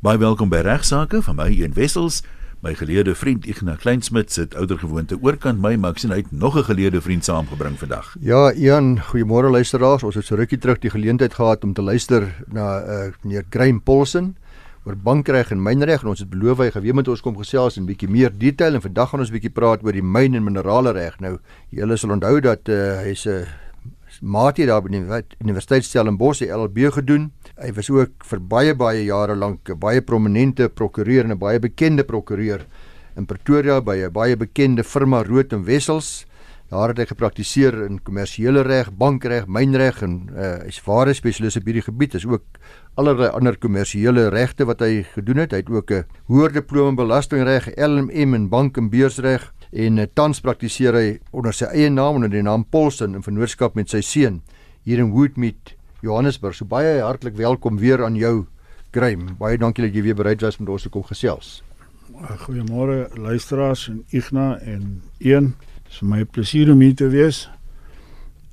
Baie welkom by Regsake van my een Wessels. My geleerde vriend Ignas Kleinsmid sit oudergewoonte oorkant my, maar ek sien hy het nog 'n geleerde vriend saamgebring vandag. Ja, Ian, goeiemôre luisteraars. Ons het so rukkie terug die geleentheid gehad om te luister na uh, meneer Graham Paulsen oor bankreg en mynreg en ons het beloof hy gaan weer met ons kom gesels in bietjie meer detail en vandag gaan ons bietjie praat oor die myn en minerale reg. Nou, julle sal onthou dat uh, hy's 'n uh, maatie daar by die Universiteit Stellenbosch, die LLB gedoen. Hy was ook vir baie baie jare lank 'n baie prominente prokureur en 'n baie bekende prokureur in Pretoria by 'n baie bekende firma Rood en Wessels. Daar het hy gepraktiseer in kommersiële reg, bankreg, mynreg en uh, hy's ware spesialis op hierdie gebied. Is ook allerlei ander kommersiële regte wat hy gedoen het. Hy het ook 'n hoër diploma in belastingreg, LLM in bank en beursreg en uh, tans praktiseer hy onder sy eie naam onder die naam Paulsen in vennootskap met sy seun hier in Woodmead Johannesburg. So baie hartlik welkom weer aan jou Graham. Baie dankie dat jy weer bereid was om ons te kom gesels. Goeiemôre luisteraars en Igna en een. Dit is my plesier om hier te wees.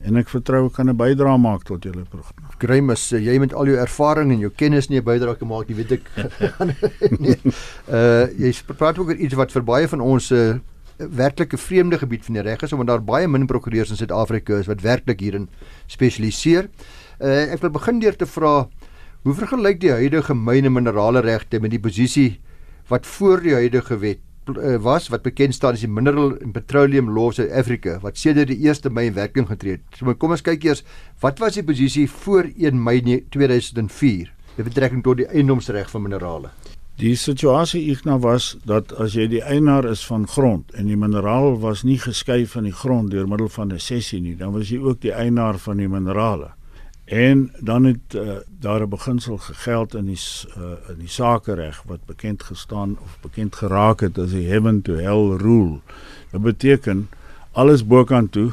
En ek vertrou ek kan 'n bydrae maak tot julle program. Graham, as uh, jy met al jou ervaring en jou kennis nie 'n bydrae kan maak, jy weet ek. nee. Uh jy praat ook oor iets wat vir baie van ons 'n uh, werklike vreemde gebied van die reg is omdat daar baie min prokureurs in Suid-Afrika is wat werklik hierin spesialiseer. Uh, ek wil begin deur te vra hoe vergelyk die huidige myne minerale regte met die posisie wat voor die huidige wet uh, was wat bekend staan as die Mineral and Petroleum Law of South Africa wat sedert die 1 Mei in werking getree het. So kom ons kyk eers wat was die posisie voor 1 Mei 2004 met betrekking tot die eiendomsreg van minerale. Die situasie Igna was dat as jy die eienaar is van grond en die mineraal was nie geskei van die grond deur middel van 'n sessie nie, dan was jy ook die eienaar van die minerale. En dan het uh, daar 'n beginsel gegeld in die uh, in die sakereg wat bekend gestaan of bekend geraak het as die heaven to hell rule. Dit beteken alles bokant toe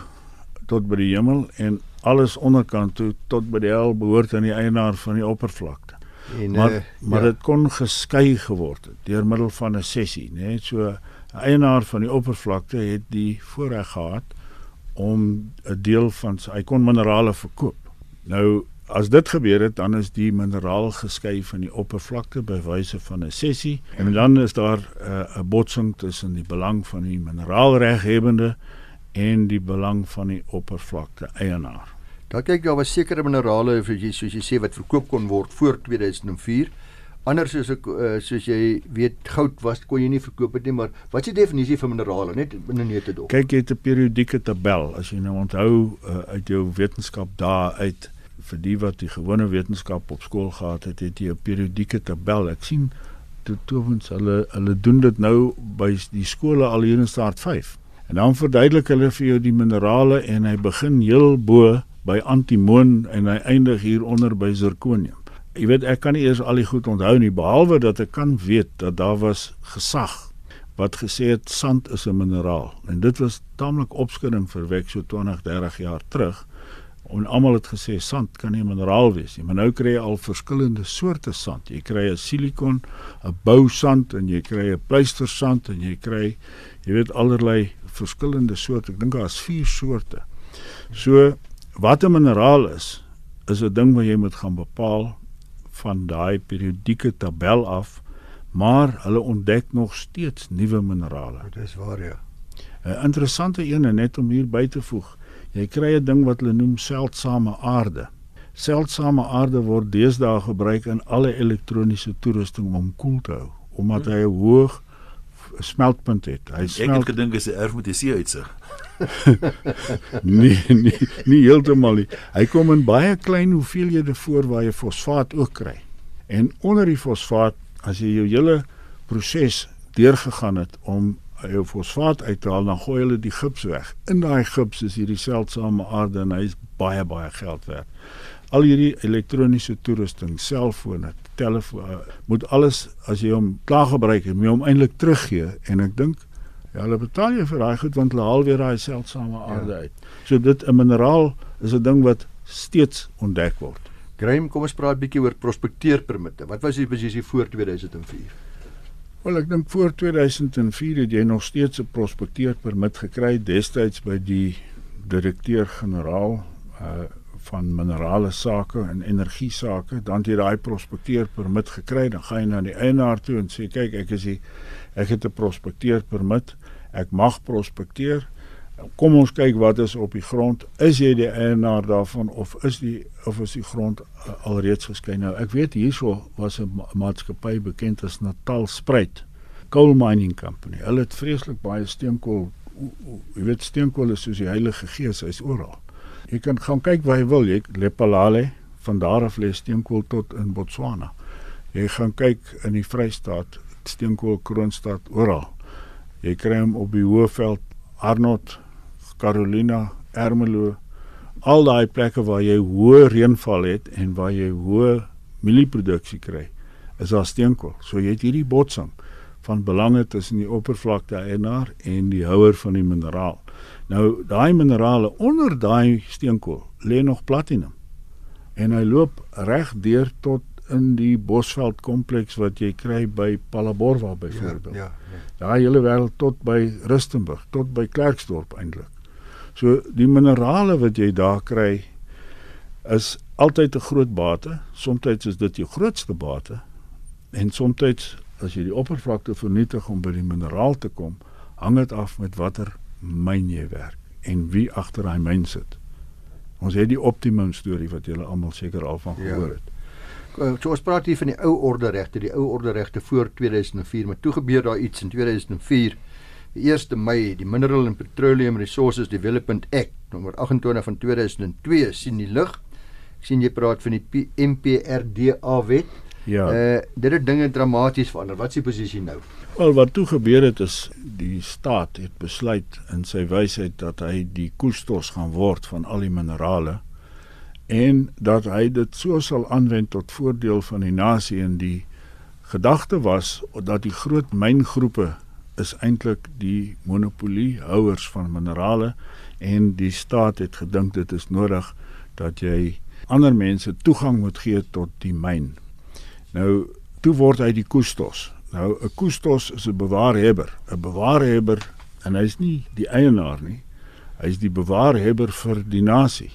tot by die hemel en alles onderkant toe tot by die hel behoort aan die eienaar van die oppervlakte. En maar uh, maar ja. dit kon geskei geword het deur middel van 'n sessie, né? Nee? So 'n eienaar van die oppervlakte het die voorreg gehad om 'n deel van sy hy kon minerale verkoop. Nou as dit gebeur het, dan is die mineraal geskei van die oppervlakte by wyse van 'n sessie en dan is daar eh, 'n uh, botsing tussen die belang van die mineraalreghebende en die belang van die oppervlakte eienaar. Dan kyk daar was sekere minerale soos jy sê wat verkoop kon word voor 2004. Anders soos ek uh, soos jy weet goud was kon jy nie verkoop het nie, maar wat is die definisie van minerale net in 'n nette dop? Kyk jy het 'n periodieke tabel as jy nou onthou uh, uit jou wetenskap daar uit vir die wat die gewone wetenskap op skool gehad het, het jy 'n periodieke tabel. Ek sien toe towens hulle hulle doen dit nou by die skole al hier in staat 5. En dan verduidelik hulle vir jou die minerale en hy begin heel bo by antimoon en hy eindig hier onder by zirconium. Jy weet ek kan nie eers al die goed onthou nie behalwe dat ek kan weet dat daar was gesag wat gesê het sand is 'n mineraal en dit was taamlik opskudding verwek so 20 30 jaar terug en almal het gesê sand kan nie 'n mineraal wees nie maar nou kry jy al verskillende soorte sand jy kry 'n silikon 'n bousand en jy kry 'n pleistersand en jy kry jy weet allerlei verskillende soorte ek dink daar is 4 soorte so wat 'n mineraal is, is 'n ding wat jy moet gaan bepaal van daai periodieke tabel af, maar hulle ontdek nog steeds nuwe minerale. Dit is waar ja. 'n Interessante een net om hier by te voeg. Jy kry 'n ding wat hulle noem seldsame aarde. Seldsame aarde word deesdae gebruik in alle elektroniese toerusting om koel te hou omdat hy 'n hoë smeltpunt het. Hy smelt Ek het gedink hy se erf met die see uitsig. nee, nee, nie heeltemal nie. Hy kom in baie klein hoeveelhede voor waar jy fosfaat ook kry. En onder die fosfaat, as jy jou hele proses deurgegaan het om fosfaat uit te haal, dan gooi hulle die gips weg. In daai gips is hierdie seldsame aarde en hy is baie baie geld werd. Al hierdie elektroniese toerusting, selfone, telefoon, moet alles as jy hom klaar gebruik het, moet jy hom eintlik teruggee en ek dink Ja, hulle betaal jy vir daai goed want hulle haal weer daai seldsame aarde ja. uit. So dit 'n mineraal is 'n ding wat steeds ontdek word. Graham, kom ons praat bietjie oor prospekteerpermitte. Wat was die posisie voor 2004? Wel, ek dink voor 2004 het jy nog steeds 'n prospekteerpermit gekry destyds by die direkteur-generaal uh van minerale sake en energie sake, dan het jy daai prospekteer permit gekry, dan gaan jy na die eienaar toe en sê kyk, ek is die ek het 'n prospekteer permit, ek mag prospekteer. Kom ons kyk wat is op die grond. Is jy die eienaar daarvan of is die of is die grond uh, alreeds geskei? Nou, ek weet hierso was 'n ma maatskappy bekend as Natal Spruit Coal Mining Company. Hulle het vreeslik baie steenkool jy weet steenkool is soos die Heilige Gees, hy's oral. Jy kan gaan kyk waar jy wil, jy Lepalale, van daar af lê steenkool tot in Botswana. Jy gaan kyk in die Vrystaat, steenkool Kroonstad oral. Jy kry hom op die Hoëveld, Arnot, Carolina, Ermelo, al daai plekke waar jy hoë reënval het en waar jy hoë mielieproduksie kry, is daar steenkool. So jy het hierdie botsing van belange tussen die oppervlakte eienaar en die houer van die mineraal. Nou daai minerale onder daai steenkool lê nog platinum. En hy loop reg deur tot in die Bosveld kompleks wat jy kry by Palaborwa byvoorbeeld. Ja, ja, ja. Daai hele wêreld tot by Rustenburg, tot by Klerksdorp eintlik. So die minerale wat jy daar kry is altyd 'n groot bate. Soms is dit jou grootste bate en soms as jy die oppervlakte vernietig om by die mineraal te kom, hang dit af met watter myn jy werk en wie agter daai myn sit. Ons het die optimum storie wat julle almal seker al van gehoor ja. het. Ja. So ons praat hier van die ou orde regte, die ou orde regte voor 2004, maar toe gebeur daar iets in 2004. Die 1 Mei, die Mineral and Petroleum Resources Development Act nommer 28 van 2002 sien die lig. Ek sien jy praat van die MPRDA wet. Ja. Uh dit het dinge dramaties verander. Wat is die posisie nou? Wel wat toe gebeur het is die staat het besluit in sy wysheid dat hy die koestos gaan word van al die minerale en dat hy dit so sal aanwend tot voordeel van die nasie en die gedagte was dat die groot myngroepe is eintlik die monopoliehouers van minerale en die staat het gedink dit is nodig dat jy ander mense toegang moet gee tot die myn Nou toe word hy die kustos. Nou 'n kustos is 'n bewaarhebber, 'n bewaarhebber en hy's nie die eienaar nie. Hy's die bewaarhebber vir die nasie.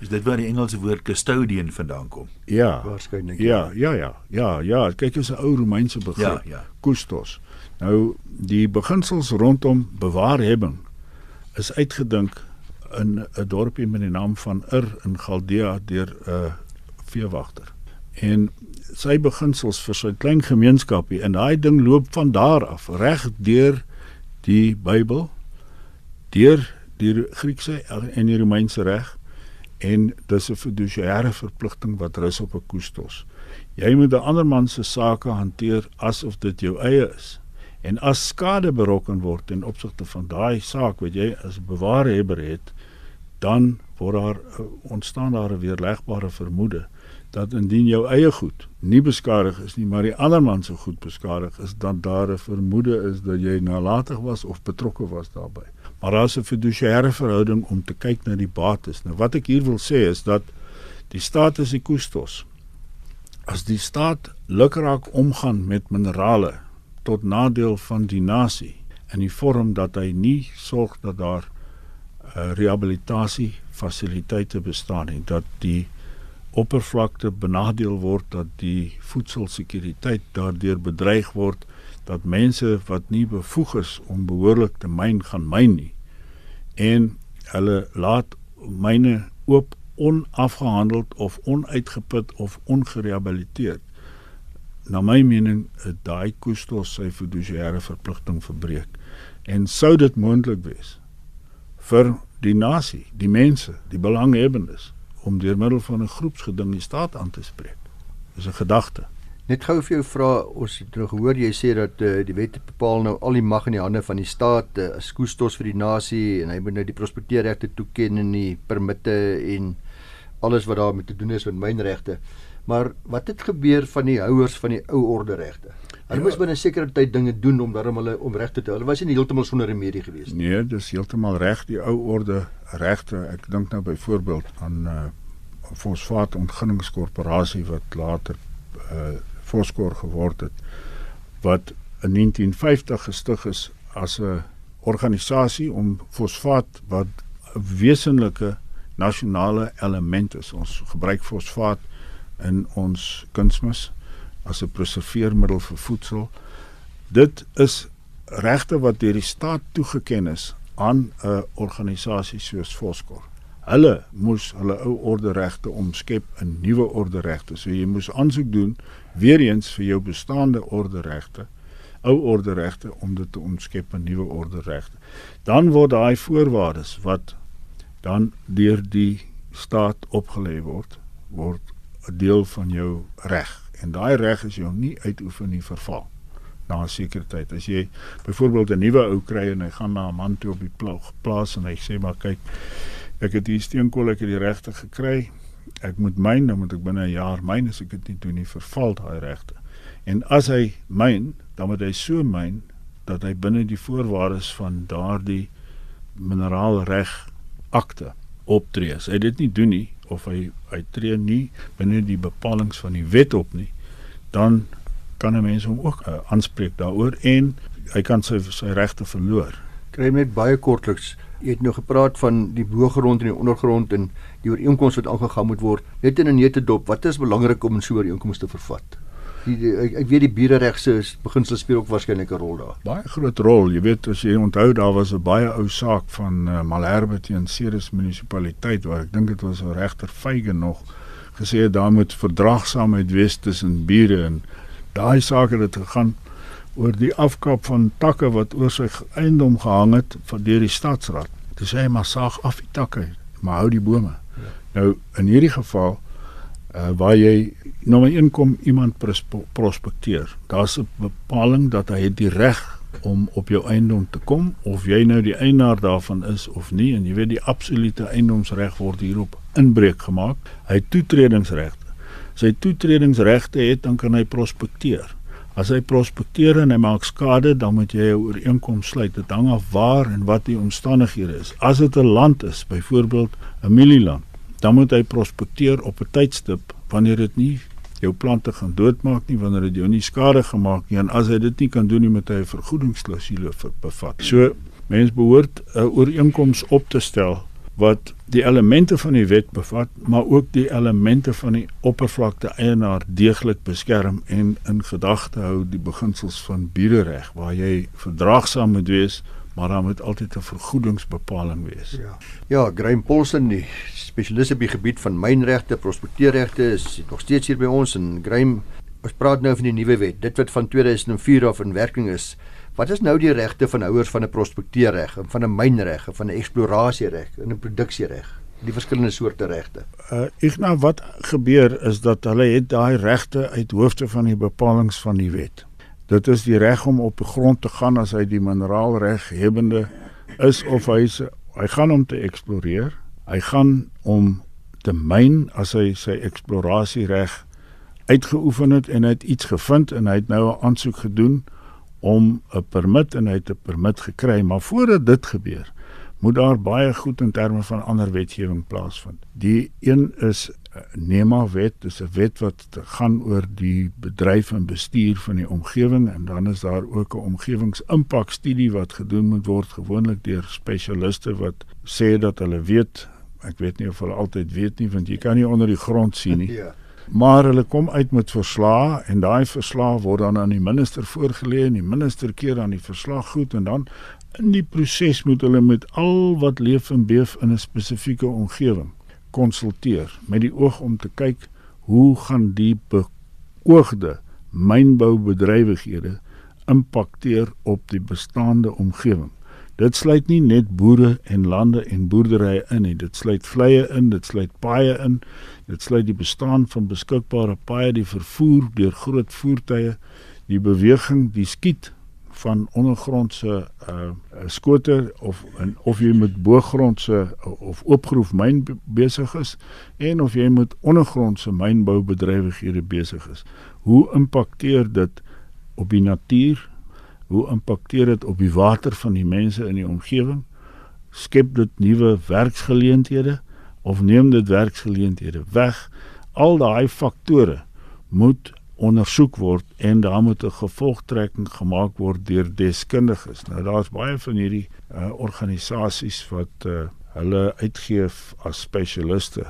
Is dit waar die Engelse woord custodian vandaan kom? Ja. Waarskynlik. Ja, ja, ja. Ja, ja, kyk jy's 'n ou Romeinse begrip. Ja, ja. Kustos. Nou die beginsels rondom bewaarhebbing is uitgedink in 'n dorpie met die naam van Ur in Galdea deur 'n uh, veewagter. En sy beginsels vir sy klein gemeenskapie en daai ding loop van daar af reg deur die Bybel deur die Griekse en die Romeinse reg en dis 'n fiduciêre verpligting wat rus op 'n kustos. Jy moet 'n ander man se sake hanteer asof dit jou eie is. En as skade berokken word in opsigte van daai saak wat jy as bewaarhebber het, dan word daar ontstaan daar 'n weerlegbare vermoede dat indien jou eie goed nie beskadig is nie, maar die ander man se goed beskadig is, dan daar 'n vermoede is dat jy nalatig was of betrokke was daarbey. Maar daar is 'n fiduciêre verhouding om te kyk na die bates. Nou wat ek hier wil sê is dat die staat is die kustos. As die staat lukraak omgaan met minerale tot nadeel van die nasie in die vorm dat hy nie sorg dat daar uh, rehabilitasie fasiliteite bestaan nie, dat die oppervlakte benadeel word dat die voedselsekuriteit daardeur bedreig word dat mense wat nie bevoeg is om behoorlik te myn gaan myn nie en hulle laat myne oop onafgehandeld of onuitgeput of ongerehabiliteerd na my mening daai kustos sy fiduciêre verpligting verbreek en sou dit moontlik wees vir die nasie die mense die belanghebbendes om deur middel van 'n groepsgeding die staat aan te spreek. Dis 'n gedagte. Net gou vir jou vra, ons het gehoor jy sê dat uh, die wet bepaal nou al die mag in die hande van die staat uh, as kustos vir die nasie en hy moet nou die prospekteerregte toeken en die permitte en alles wat daarmee te doen is met mynregte. Maar wat het gebeur van die houers van die ou orde regte? Hulle ja, moes binne 'n sekere tyd dinge doen om daarom hulle om reg te hou. Hulle was nie heeltemal sonder remedie gewees nie. Nee, dis heeltemal reg die ou orde regte. Ek dink nou byvoorbeeld aan 'n uh, fosfaat ontginningskorporasie wat later uh Foskor geword het wat in 1950 gestig is as 'n organisasie om fosfaat wat 'n wesenlike nasionale element is. Ons gebruik fosfaat in ons kunsmis as 'n preserveermiddel vir voedsel. Dit is regte wat deur die staat toegeken is aan 'n organisasie soos Foskor. Hulle moes hulle ou orderegte omskep in nuwe orderegte. So jy moes aansoek doen weer eens vir jou bestaande orderegte, ou orderegte om dit te omskep in nuwe orderegte. Dan word daai voorwaardes wat dan deur die staat opgelê word, word 'n deel van jou reg. En daai reg is jou nie uitoefen nie verval na 'n sekere tyd. As jy byvoorbeeld 'n nuwe ou kry en hy gaan na 'n man toe op die plaas en hy sê maar kyk, ek het hier steenkool, ek het die regte gekry. Ek moet myn, dan moet ek binne 'n jaar myn as ek dit nie doen nie, verval daai regte. En as hy myn, dan moet hy so myn dat hy binne die voorwaardes van daardie mineraalreg akte optree. As hy dit nie doen nie of hy hy tree nie binne die bepalinge van die wet op nie, dan kan 'n mens hom ook uh, aanspreek daaroor en hy kan sy sy regte verloor. Kry net baie kortliks Jy het nou gepraat van die boergrond en die ondergrond en die ooreenkomste wat aangegaan moet word. Net in 'n nette dop, wat is belangrik om in so 'n ooreenkoms te vervat? Die, die ek, ek weet die bureregse beginsel speel ook waarskynlik 'n rol daar. Baie groot rol. Jy weet as jy onthou daar was 'n baie ou saak van uh, Malherbe teen Ceres munisipaliteit waar ek dink dit was 'n regter Feigen nog gesê het daar moet verdraagsaamheid wees tussen bure en daai saak het dit gegaan oor die afkap van takke wat oor sy eiendom gehang het van deur die stadsraad. Toe sê hy maar saag af die takke, maar hou die bome. Ja. Nou in hierdie geval uh, waar jy nou maar inkom iemand prospekteer. Daar's 'n bepaling dat hy die reg om op jou eiendom te kom of jy nou die eienaar daarvan is of nie en jy weet die absolute eiendomsreg word hierop inbreuk gemaak. Hy het toetredingsregte. Sy toetredingsregte het dan kan hy prospekteer. As hy prospekteer en hy maak skade, dan moet jy 'n ooreenkoms sluit. Dit hang af waar en wat die omstandighede is. As dit 'n land is, byvoorbeeld 'n mielieland, dan moet hy prospekteer op 'n tydstip wanneer dit nie jou plante gaan doodmaak nie, wanneer dit jou nie skade gemaak nie en as hy dit nie kan doen nie met hy 'n vergoedingsklausule bevat. So mens behoort 'n ooreenkoms op te stel wat die elemente van die wet bevat, maar ook die elemente van die oppervlakte eienaar deeglik beskerm en in gedagte hou die beginsels van buurreg waar jy verdraagsaam moet wees, maar daar moet altyd 'n vergoedingsbepaling wees. Ja. Ja, Graham Paulsen, die spesialis op die gebied van mynregte, prospekteerregte, is nog steeds hier by ons en Graham, ons praat nou van die nuwe wet, dit wat van 2004 af in werking is. Wat is nou die regte van houers van 'n prospekteerreg, van 'n mynreg, van 'n eksplorasiereg en 'n produksiereg? Die verskillende soorte regte. Uh ek nou wat gebeur is dat hulle het daai regte uit hoofde van die bepalinge van die wet. Dit is die reg om op die grond te gaan as hy die mineraalreg hebbende is of hy se hy gaan om te eksploreer. Hy gaan om te myn as hy sy eksplorasiereg uitgeoefen het en hy het iets gevind en hy het nou 'n aansoek gedoen om 'n permit en hy het 'n permit gekry, maar voordat dit gebeur, moet daar baie goed in terme van ander wetgewing plaasvind. Die een is eh, NEMA wet, dis 'n wet wat gaan oor die bedryf en bestuur van die omgewing en dan is daar ook 'n omgewingsimpakstudie wat gedoen moet word gewoonlik deur spesialiste wat sê dat hulle weet ek weet nie of hulle altyd weet nie want jy kan nie onder die grond sien nie. Ja maar hulle kom uit met verslae en daai verslae word dan aan die minister voorgelê en die minister keer dan die verslag goed en dan in die proses moet hulle met al wat leef en beef in 'n spesifieke omgewing konsulteer met die oog om te kyk hoe gaan die beoogde mynboubedrywighede impakteer op die bestaande omgewing Dit sluit nie net boere en lande en boerderye in nie. Dit sluit vleie in, dit sluit paaie in. Dit sluit die bestaan van beskikbare paaie, die vervoer deur groot voertuie, die beweging, die skiet van ondergrondse uh skoter of in, of jy met boogrondse of oopgroef myn besig is en of jy met ondergrondse mynboubedrywighede besig is. Hoe impakteer dit op die natuur Hoe impakteer dit op die water van die mense in die omgewing? Skep dit nuwe werksgeleenthede of neem dit werksgeleenthede weg? Al daai faktore moet ondersoek word en daar moet 'n gevolgtrekking gemaak word deur deskundiges. Nou daar's baie van hierdie uh, organisasies wat uh, hulle uitgee as spesialiste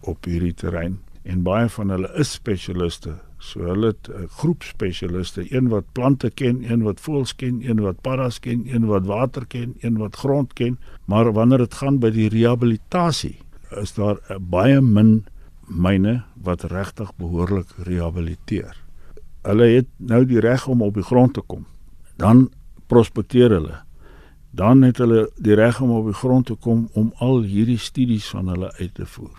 op hierdie terrein en baie van hulle is spesialiste. So hulle het 'n groep spesialiste, een wat plante ken, een wat voëls ken, een wat paddas ken, een wat water ken, een wat grond ken, maar wanneer dit gaan by die rehabilitasie, is daar uh, baie min myne wat regtig behoorlik rehabiliteer. Hulle het nou die reg om op die grond te kom. Dan prospekteer hulle. Dan het hulle die reg om op die grond te kom om al hierdie studies van hulle uit te voer.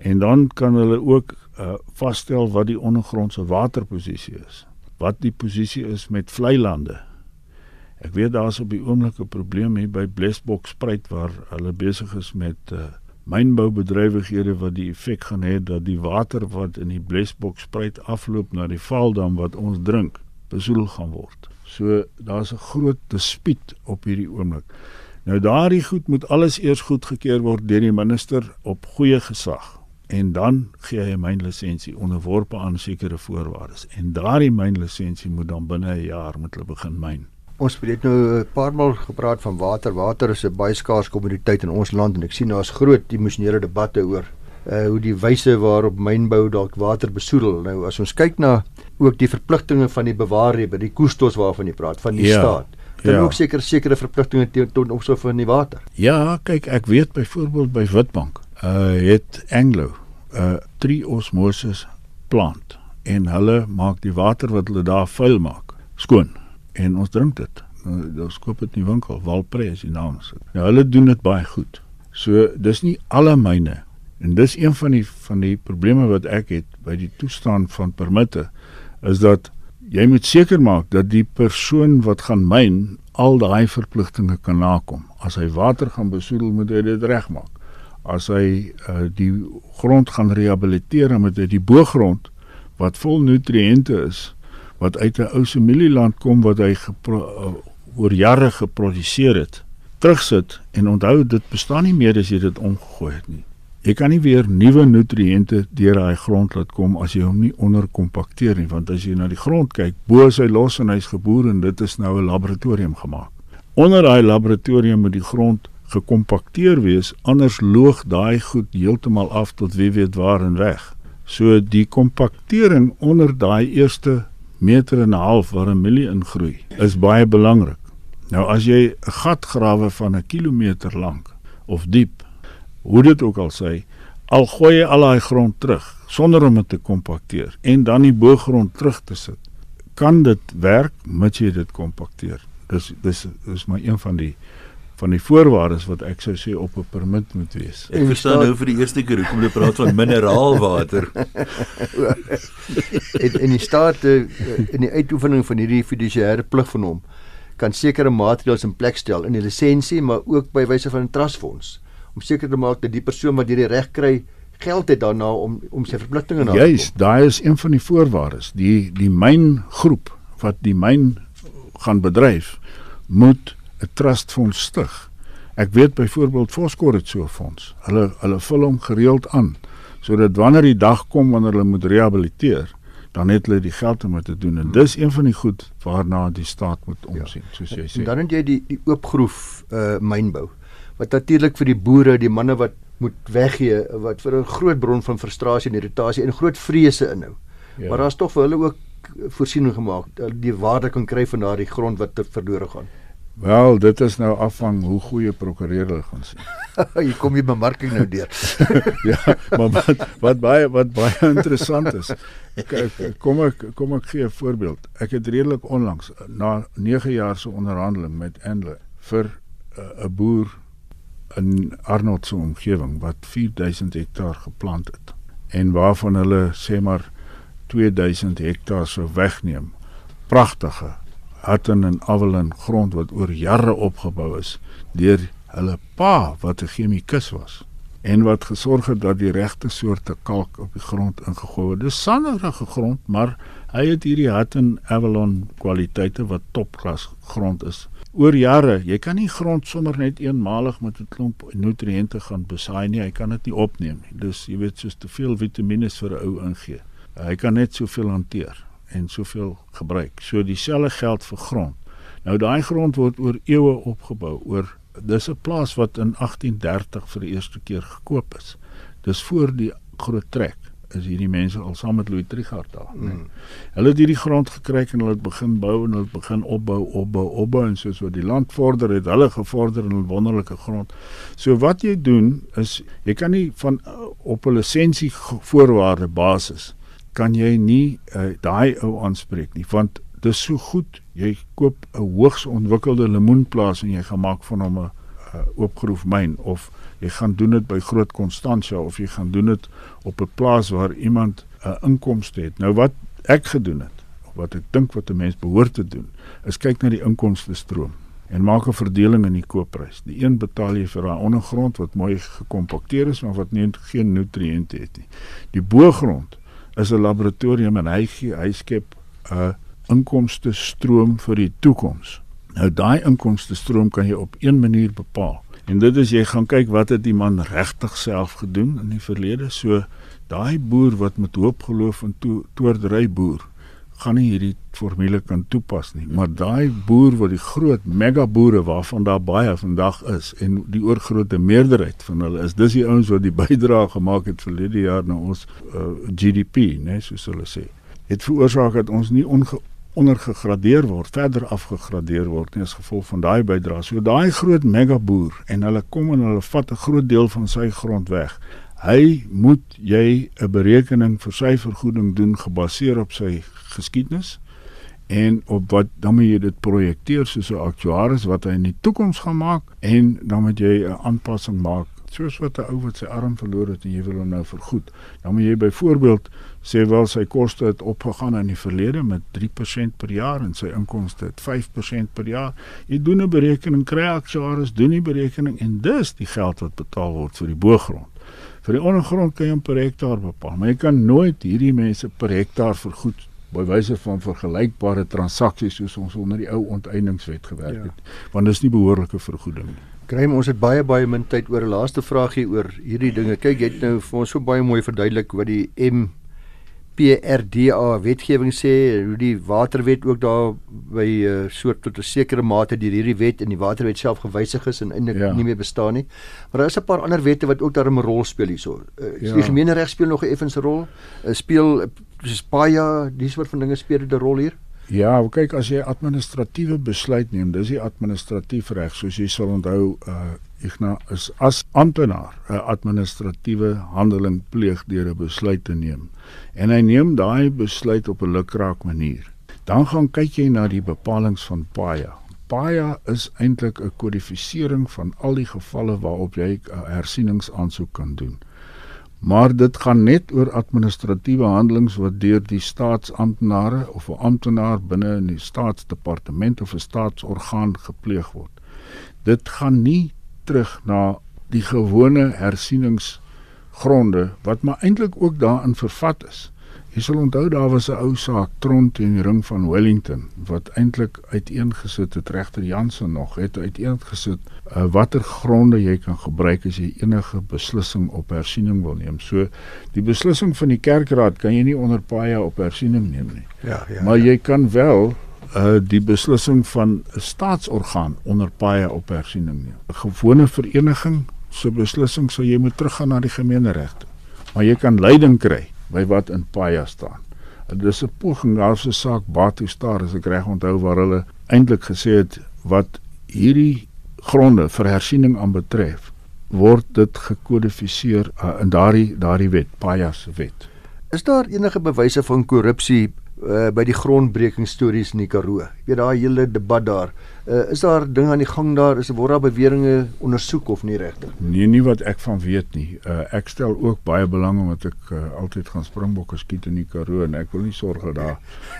En dan kan hulle ook uh, vasstel wat die ondergrondse waterposisie is. Wat die posisie is met vlei lande. Ek weet daar's op die oomblik 'n probleem hier by Blesbok spruit waar hulle besig is met uh, mynboubedrywighede wat die effek gaan hê dat die water wat in die Blesbok spruit afloop na die Valdam wat ons drink, besoedel gaan word. So daar's 'n groot dispuut op hierdie oomblik. Nou daardie goed moet alles eers goedgekeur word deur die minister op goeie gesag en dan gee hy 'n mynlisensie onderworpe aan sekere voorwaardes en daardie mynlisensie moet dan binne 'n jaar moet hulle begin myn. Ons het nou 'n paar maal gepraat van water. Water is 'n baie skaars kommoditeit in ons land en ek sien daar's groot emosionele debatte oor uh hoe die wyse waarop mynbou dalk water besoedel. Nou as ons kyk na ook die verpligtinge van die bewaarder by die kustos waarvan jy praat van die ja, staat. Dan ja. ook seker sekere verpligtinge teenoor opsou van die water. Ja, kyk, ek weet byvoorbeeld by Witbank, uh het Anglo 'n uh, triosmosis plant en hulle maak die water wat hulle daar vuil maak skoon en ons drink dit. Nou ons koop dit in die winkel, Walpre is die naam. Nou hulle doen dit baie goed. So dis nie alle myne en dis een van die van die probleme wat ek het by die toestand van permitte is dat jy moet seker maak dat die persoon wat gaan myn al daai verpligtinge kan nakom. As hy water gaan besoedel, moet hy dit regmaak. As hy uh, die grond gaan rehabiliteer, moet hy die boergrond wat vol nutriënte is, wat uit 'n ou familieland kom wat hy uh, oor jare geproduseer het, terugsit en onthou dit bestaan nie meer as jy dit omgegooi het nie. Jy kan nie weer nuwe nutriënte deur daai grond laat kom as jy hom nie onderkompakteer nie, want as jy na die grond kyk, bo is hy los en hy's geboor en dit is nou 'n laboratorium gemaak. Onder daai laboratorium moet die grond gekompakteer wees, anders loog daai goed heeltemal af tot wie weet waar en weg. So die kompaktering onder daai eerste meter en 'n half waar 'n milie ingroei is baie belangrik. Nou as jy 'n gat grawe van 'n kilometer lank of diep, hoe dit ook al sê, al gooi jy al daai grond terug sonder om dit te kompakteer en dan die boergrond terug te sit, kan dit werk mits jy dit kompakteer. Dis dis is maar een van die van die voorwaardes wat ek sou sê op 'n permit moet wees. Ek verstaan nou vir die eerste keer hoekom jy praat van mineraalwater. en in die staat eh, in die uitoefening van hierdie fiduciêre plig van hom kan sekere maatreëls in plek stel in die lisensie maar ook by wyse van 'n trustfonds om seker te maak dat die persoon wat hierdie reg kry geld het daarna om om sy verpligtinge na te kom. Juist, daai is een van die voorwaardes. Die die myn groep wat die myn gaan bedryf moet 'n trustfonds stig. Ek weet byvoorbeeld Foskor het so 'n fonds. Hulle hulle vul hom gereeld aan sodat wanneer die dag kom wanneer hulle moet rehabiliteer, dan het hulle die geld om dit te doen en hmm. dis een van die goed waarna die staat moet omsien, ja. soos jy sê. En dan het jy die die oopgroef uh mynbou wat natuurlik vir die boere, die manne wat moet weggee wat vir 'n groot bron van frustrasie en irritasie en groot vrese inhou. Ja. Maar daar's tog vir hulle ook voorsiening gemaak dat die waarde kan kry van daardie grond wat te verlore gaan. Wel, dit is nou afhang hoe goeie prokureur hulle gaan sien. jy kom jy bemarking nou deur. ja, maar wat wat baie wat baie interessant is. Kom ek kom ek gee 'n voorbeeld. Ek het redelik onlangs na 9 jaar se onderhandeling met Endle vir eh, 'n uh, boer in Arnold se omgewing wat 4000 hektaar geplant het en waarvan hulle sê maar 2000 hektaar sou wegneem. Pragtige Hutton en Avalon grond wat oor jare opgebou is deur hulle pa wat 'n chemikus was en wat gesorg het dat die regte soorte kalk op die grond ingegooi word. Dis sanderige grond, maar hy het hierdie Hutton Avalon kwaliteite wat topklas grond is. Oor jare, jy kan nie grond sommer net eenmalig met 'n klomp nutriënte gaan besaai nie. Hy kan dit nie opneem nie. Dus jy weet soos te veel vitamiene vir 'n ou ingee. Hy kan net soveel hanteer en soveel gebruik. So dieselfde geld vir grond. Nou daai grond word oor eeue opgebou oor dis 'n plaas wat in 1830 vir die eerste keer gekoop is. Dis voor die groot trek is hierdie mense al saam met Louis Trichardt daar. Nee. Mm. Hulle het hierdie grond gekry en hulle het begin bou en hulle het begin opbou, opbou, opbou en soos wat die land vorder het, hulle gevorder in 'n wonderlike grond. So wat jy doen is jy kan nie van op 'n lisensie voorwaarde basis kan jy nie uh, daai ou aanspreek nie want dis so goed jy koop 'n hoogs ontwikkelde lemoenplaas en jy gaan maak van hom 'n uh, oopgroef myn of jy gaan doen dit by Groot Constantia of jy gaan doen dit op 'n plaas waar iemand 'n uh, inkomste het. Nou wat ek gedoen het, of wat ek dink wat 'n mens behoort te doen, is kyk na die inkomste stroom en maak 'n verdeling in die koopprys. Die een betaal jy vir daai ondergrond wat mooi gekompakteer is maar wat nie geen nutriënte het nie. Die bogrond is 'n laboratorium en hy gee, hy skep 'n inkomste stroom vir die toekoms. Nou daai inkomste stroom kan jy op een manier bepaal. En dit is jy gaan kyk wat het die man regtig self gedoen in die verlede. So daai boer wat met hoop geloof in to toordery boer gaan nie hierdie formule kan toepas nie. Maar daai boer wat die groot mega boere waarvan daar baie vandag is en die oorgrootste meerderheid van hulle is dis die ouens wat die bydrae gemaak het verlede jaar na ons uh, GDP, né, nee, soos hulle sê. Het veroorsaak dat ons nie ondergegradeer word, verder afgegradeer word nie as gevolg van daai bydrae. So daai groot mega boer en hulle kom en hulle vat 'n groot deel van sy grond weg. Hy moet jy 'n berekening vir sy vergoeding doen gebaseer op sy geskiedenis en op wat dan moet jy dit projekteer soos 'n aktuaris wat hy in die toekoms gaan maak en dan moet jy 'n aanpassing maak soos wat 'n ou wat sy arm verloor het en jy wil hom nou vergoed. Dan moet jy byvoorbeeld sê wel sy koste het opgegaan in die verlede met 3% per jaar en sy inkomste het 5% per jaar. Jy doen 'n berekening, kry aktuaris doen die berekening en dis die geld wat betaal word vir die boergrond. Vir die ondergrond kan jy per hektaar bepaal, maar jy kan nooit hierdie mense per hektaar vergoed by wyse van vergelykbare transaksies soos ons onder die ou onteieningswet gewerk ja. het, want dis nie behoorlike vergoeding nie. Graham, ons het baie baie min tyd oor 'n laaste vraagie oor hierdie dinge. Kyk, jy het nou vir ons so baie mooi verduidelik wat die MPRDA wetgewing sê, hoe die waterwet ook daar by 'n uh, eh, soort tot 'n sekere mate deur hierdie wet en die waterwet self gewysig is en eintlik ja. nie meer bestaan nie. Maar daar is 'n paar ander wette wat ook daar 'n rol speel hierso. Uh, ja. Die gemeenereg speel nog 'n effense rol. Uh, speel soos baie die soort van dinge speel 'n rol hier. Ja, kyk as jy administratiewe besluit neem, dis die administratief reg soos jy sal onthou uh Igna is as amptenaar 'n administratiewe handeling pleeg deur 'n besluit te neem. En hy neem daai besluit op 'n lukraak manier. Dan gaan kyk jy na die bepalinge van PAIA. PAIA is eintlik 'n kodifisering van al die gevalle waarop jy 'n hersieningsaansoek kan doen maar dit gaan net oor administratiewe handelings wat deur die staatsamptenare of 'n amptenaar binne in die staatsdepartement of 'n staatsorgaan gepleeg word. Dit gaan nie terug na die gewone hersieningsgronde wat maar eintlik ook daarin vervat is. Jy sal onthou daar was 'n ou saak Tront en die ring van Wellington wat eintlik uiteengesit het regter Jansen nog het uiteengesit uh, watter gronde jy kan gebruik as jy enige beslissing op hersiening wil neem. So die beslissing van die kerkraad kan jy nie onder paia op hersiening neem nie. Ja, ja. Maar jy kan wel uh die beslissing van 'n staatsorgaan onder paia op hersiening neem. 'n Gewone vereniging se beslissing sou jy moet teruggaan na die gemeeneregte. Maar jy kan leiding kry by wat in Paya staan. Dit is 'n poging daar's 'n saak Batu Star as ek reg onthou waar hulle eintlik gesê het wat hierdie gronde vir hersiening aanbetref word dit gekodifiseer uh, in daardie daardie wet Paya se wet. Is daar enige bewyse van korrupsie uh, by die grondbreking stories in die Karoo. Jy weet daai hele debat daar. Uh, is daar dinge aan die gang daar? Is word daar beweringe ondersoek of nie regtig? Nee, nie wat ek van weet nie. Uh, ek stel ook baie belang omdat ek uh, altyd gaan springbokke skiet in die Karoo en ek wil nie sorg dat daar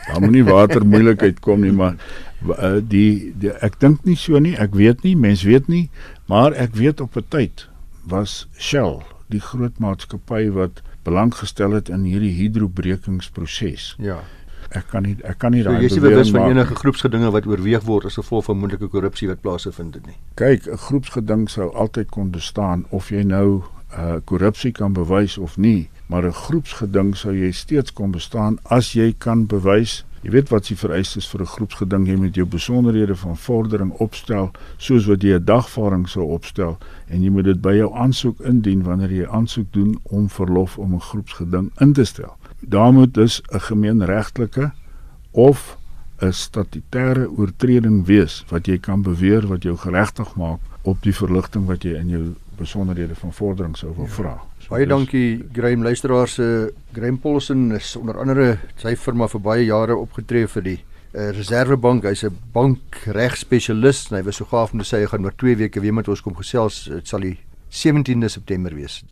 daar moenie water moeilikheid kom nie, maar uh, die, die ek dink nie so nie. Ek weet nie, mens weet nie, maar ek weet op 'n tyd was Shell die groot maatskappy wat belang gestel het in hierdie hidrobrekingsproses. Ja. Ek kan nie ek kan nie so, daai Jy is bewus van enige groepsgedinge wat oorweeg word as gevolg van moontlike korrupsie wat plaasvind dit nie. Kyk, 'n groepsgeding sou altyd kon bestaan of jy nou uh korrupsie kan bewys of nie. maar 'n groepsgeding sou jy steeds kon bestaan as jy kan bewys Jy weet wat se vereistes vir 'n groepsgeding jy met jou besonderhede van vordering opstel soos wat jy 'n dagvaarding sou opstel en jy moet dit by jou aansoek indien wanneer jy aansoek doen om verlof om 'n groepsgeding in te stel. Daar moet dus 'n gemeenregtelike of 'n statutêre oortreding wees wat jy kan beweer wat jou geregtig maak op die verligting wat jy in jou besonderhede van vordering sou wil ja. vra. So Baie dankie Graham luisteraars se uh, Graham Paulson is onder andere sy firma vir baie jare opgetree vir die uh, Reservebank. Hy's 'n bankregspesialis en hy was so gaaf om te sê hy gaan oor 2 weke weer met ons kom gesels. Dit sal die 17de September wees.